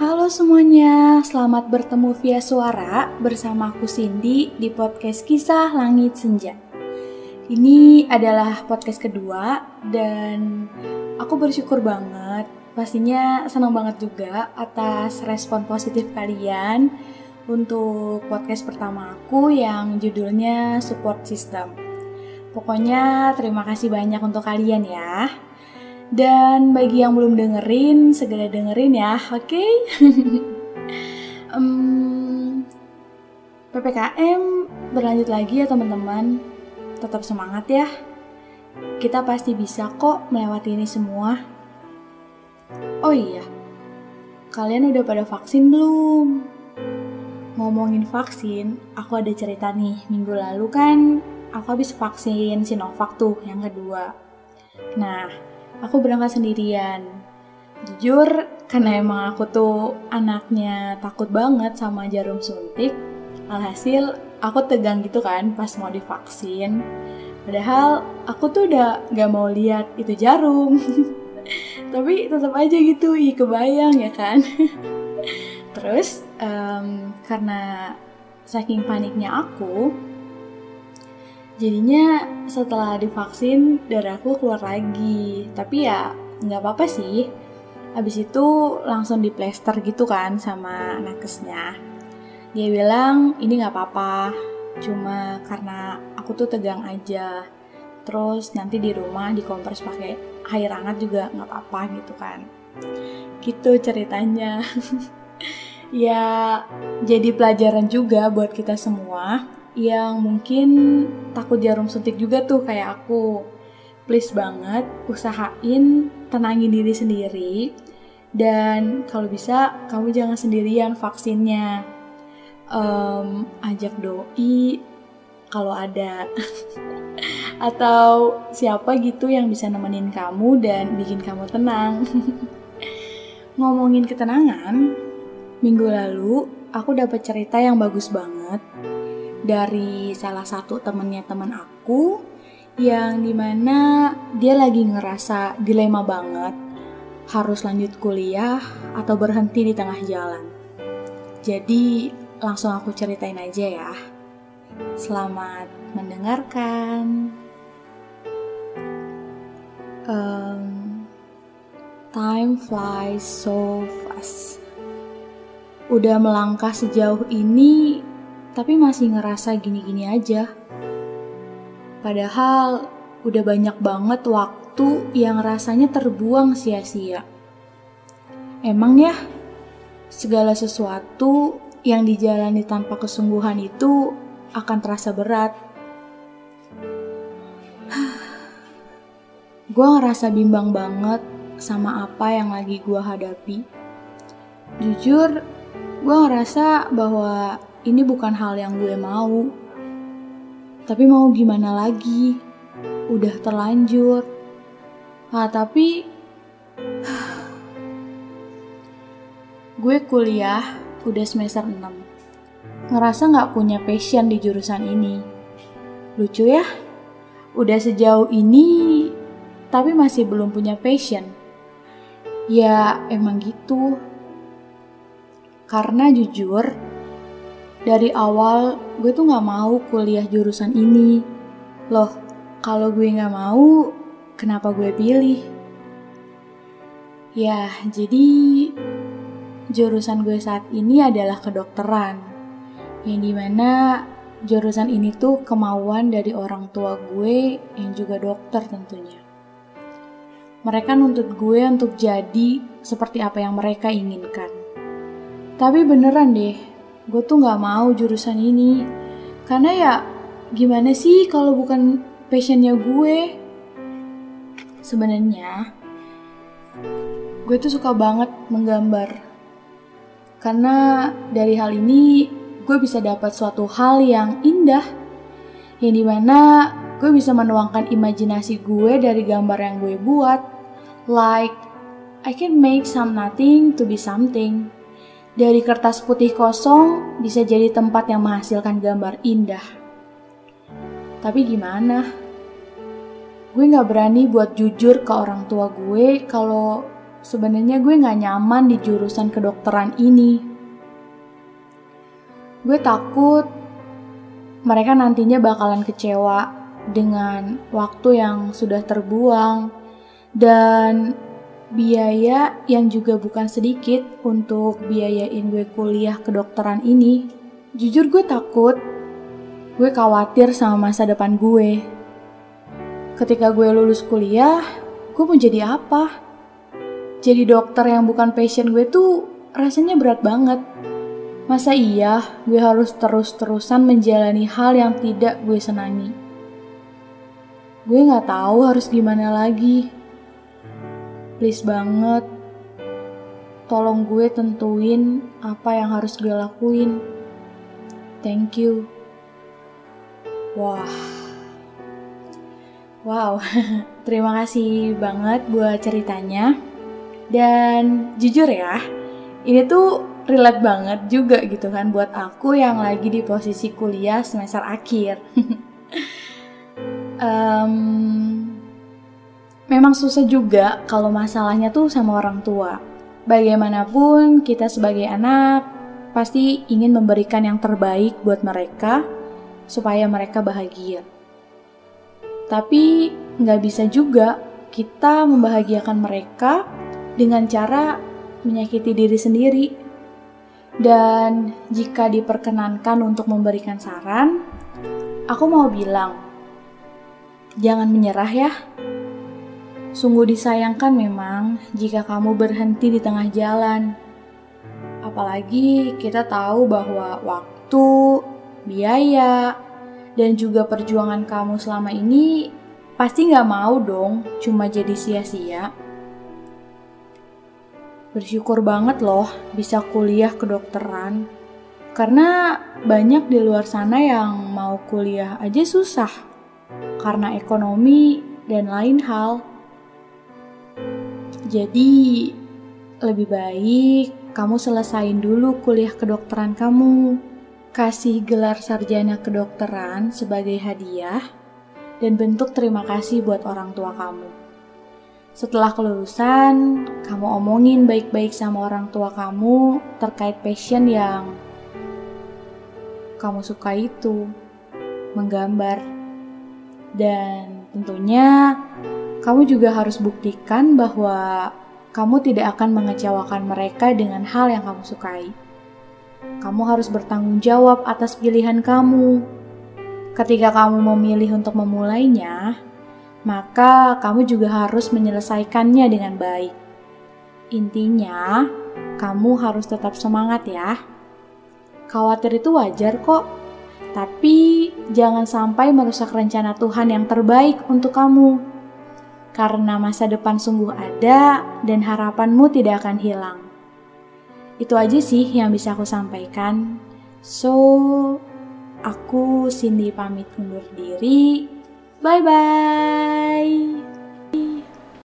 Halo semuanya, selamat bertemu via suara bersama aku Cindy di podcast Kisah Langit Senja. Ini adalah podcast kedua dan aku bersyukur banget, pastinya senang banget juga atas respon positif kalian untuk podcast pertama aku yang judulnya Support System. Pokoknya terima kasih banyak untuk kalian ya. Dan bagi yang belum dengerin, segera dengerin ya, oke? Okay? um, PPKM berlanjut lagi ya teman-teman. Tetap semangat ya. Kita pasti bisa kok melewati ini semua. Oh iya, kalian udah pada vaksin belum? Ngomongin vaksin, aku ada cerita nih. Minggu lalu kan aku habis vaksin Sinovac tuh yang kedua. Nah, aku berangkat sendirian. Jujur, karena emang aku tuh anaknya takut banget sama jarum suntik, alhasil aku tegang gitu kan pas mau divaksin. Padahal aku tuh udah gak mau lihat itu jarum. Tapi tetap aja gitu, ih kebayang ya kan. Terus, um, karena saking paniknya aku, jadinya setelah divaksin darahku keluar lagi. Tapi ya nggak apa-apa sih. Habis itu langsung diplester gitu kan sama nakesnya. Dia bilang ini nggak apa-apa. Cuma karena aku tuh tegang aja. Terus nanti di rumah dikompres pakai air hangat juga nggak apa-apa gitu kan. Gitu ceritanya. Ya jadi pelajaran juga buat kita semua yang mungkin takut jarum suntik juga tuh kayak aku. Please banget usahain tenangin diri sendiri dan kalau bisa kamu jangan sendirian vaksinnya. Um, ajak doi kalau ada atau siapa gitu yang bisa nemenin kamu dan bikin kamu tenang. Ngomongin ketenangan, minggu lalu aku dapat cerita yang bagus banget dari salah satu temennya teman aku yang di mana dia lagi ngerasa dilema banget harus lanjut kuliah atau berhenti di tengah jalan. Jadi langsung aku ceritain aja ya. Selamat mendengarkan. Um, time flies so fast. Udah melangkah sejauh ini tapi masih ngerasa gini-gini aja. Padahal udah banyak banget waktu yang rasanya terbuang sia-sia. Emang ya, segala sesuatu yang dijalani tanpa kesungguhan itu akan terasa berat. gue ngerasa bimbang banget sama apa yang lagi gue hadapi. Jujur, gue ngerasa bahwa ini bukan hal yang gue mau. Tapi mau gimana lagi? Udah terlanjur. Ah, tapi gue kuliah udah semester 6. Ngerasa gak punya passion di jurusan ini. Lucu ya? Udah sejauh ini, tapi masih belum punya passion. Ya, emang gitu. Karena jujur, dari awal gue tuh gak mau kuliah jurusan ini. Loh, kalau gue gak mau, kenapa gue pilih? Ya, jadi jurusan gue saat ini adalah kedokteran. Yang di mana jurusan ini tuh kemauan dari orang tua gue yang juga dokter tentunya. Mereka nuntut gue untuk jadi seperti apa yang mereka inginkan. Tapi beneran deh, gue tuh gak mau jurusan ini. Karena ya gimana sih kalau bukan passionnya gue? Sebenarnya gue tuh suka banget menggambar. Karena dari hal ini gue bisa dapat suatu hal yang indah. Yang di mana gue bisa menuangkan imajinasi gue dari gambar yang gue buat. Like, I can make some nothing to be something. Dari kertas putih kosong bisa jadi tempat yang menghasilkan gambar indah. Tapi gimana? Gue gak berani buat jujur ke orang tua gue kalau sebenarnya gue gak nyaman di jurusan kedokteran ini. Gue takut mereka nantinya bakalan kecewa dengan waktu yang sudah terbuang dan biaya yang juga bukan sedikit untuk biayain gue kuliah kedokteran ini. Jujur gue takut, gue khawatir sama masa depan gue. Ketika gue lulus kuliah, gue mau jadi apa? Jadi dokter yang bukan passion gue tuh rasanya berat banget. Masa iya gue harus terus-terusan menjalani hal yang tidak gue senangi? Gue gak tahu harus gimana lagi. Please banget, tolong gue tentuin apa yang harus gue lakuin. Thank you. Wah, wow, terima kasih banget buat ceritanya. Dan jujur ya, ini tuh relate banget juga gitu kan buat aku yang lagi di posisi kuliah semester akhir. um, memang susah juga kalau masalahnya tuh sama orang tua. Bagaimanapun kita sebagai anak pasti ingin memberikan yang terbaik buat mereka supaya mereka bahagia. Tapi nggak bisa juga kita membahagiakan mereka dengan cara menyakiti diri sendiri. Dan jika diperkenankan untuk memberikan saran, aku mau bilang, jangan menyerah ya. Sungguh disayangkan memang jika kamu berhenti di tengah jalan. Apalagi kita tahu bahwa waktu, biaya, dan juga perjuangan kamu selama ini pasti nggak mau dong cuma jadi sia-sia. Bersyukur banget loh bisa kuliah kedokteran. Karena banyak di luar sana yang mau kuliah aja susah. Karena ekonomi dan lain hal. Jadi lebih baik kamu selesain dulu kuliah kedokteran kamu. Kasih gelar sarjana kedokteran sebagai hadiah dan bentuk terima kasih buat orang tua kamu. Setelah kelulusan, kamu omongin baik-baik sama orang tua kamu terkait passion yang kamu suka itu, menggambar. Dan tentunya kamu juga harus buktikan bahwa kamu tidak akan mengecewakan mereka dengan hal yang kamu sukai. Kamu harus bertanggung jawab atas pilihan kamu. Ketika kamu memilih untuk memulainya, maka kamu juga harus menyelesaikannya dengan baik. Intinya, kamu harus tetap semangat ya. Khawatir itu wajar kok, tapi jangan sampai merusak rencana Tuhan yang terbaik untuk kamu. Karena masa depan sungguh ada dan harapanmu tidak akan hilang. Itu aja sih yang bisa aku sampaikan. So, aku Cindy pamit undur diri. Bye bye.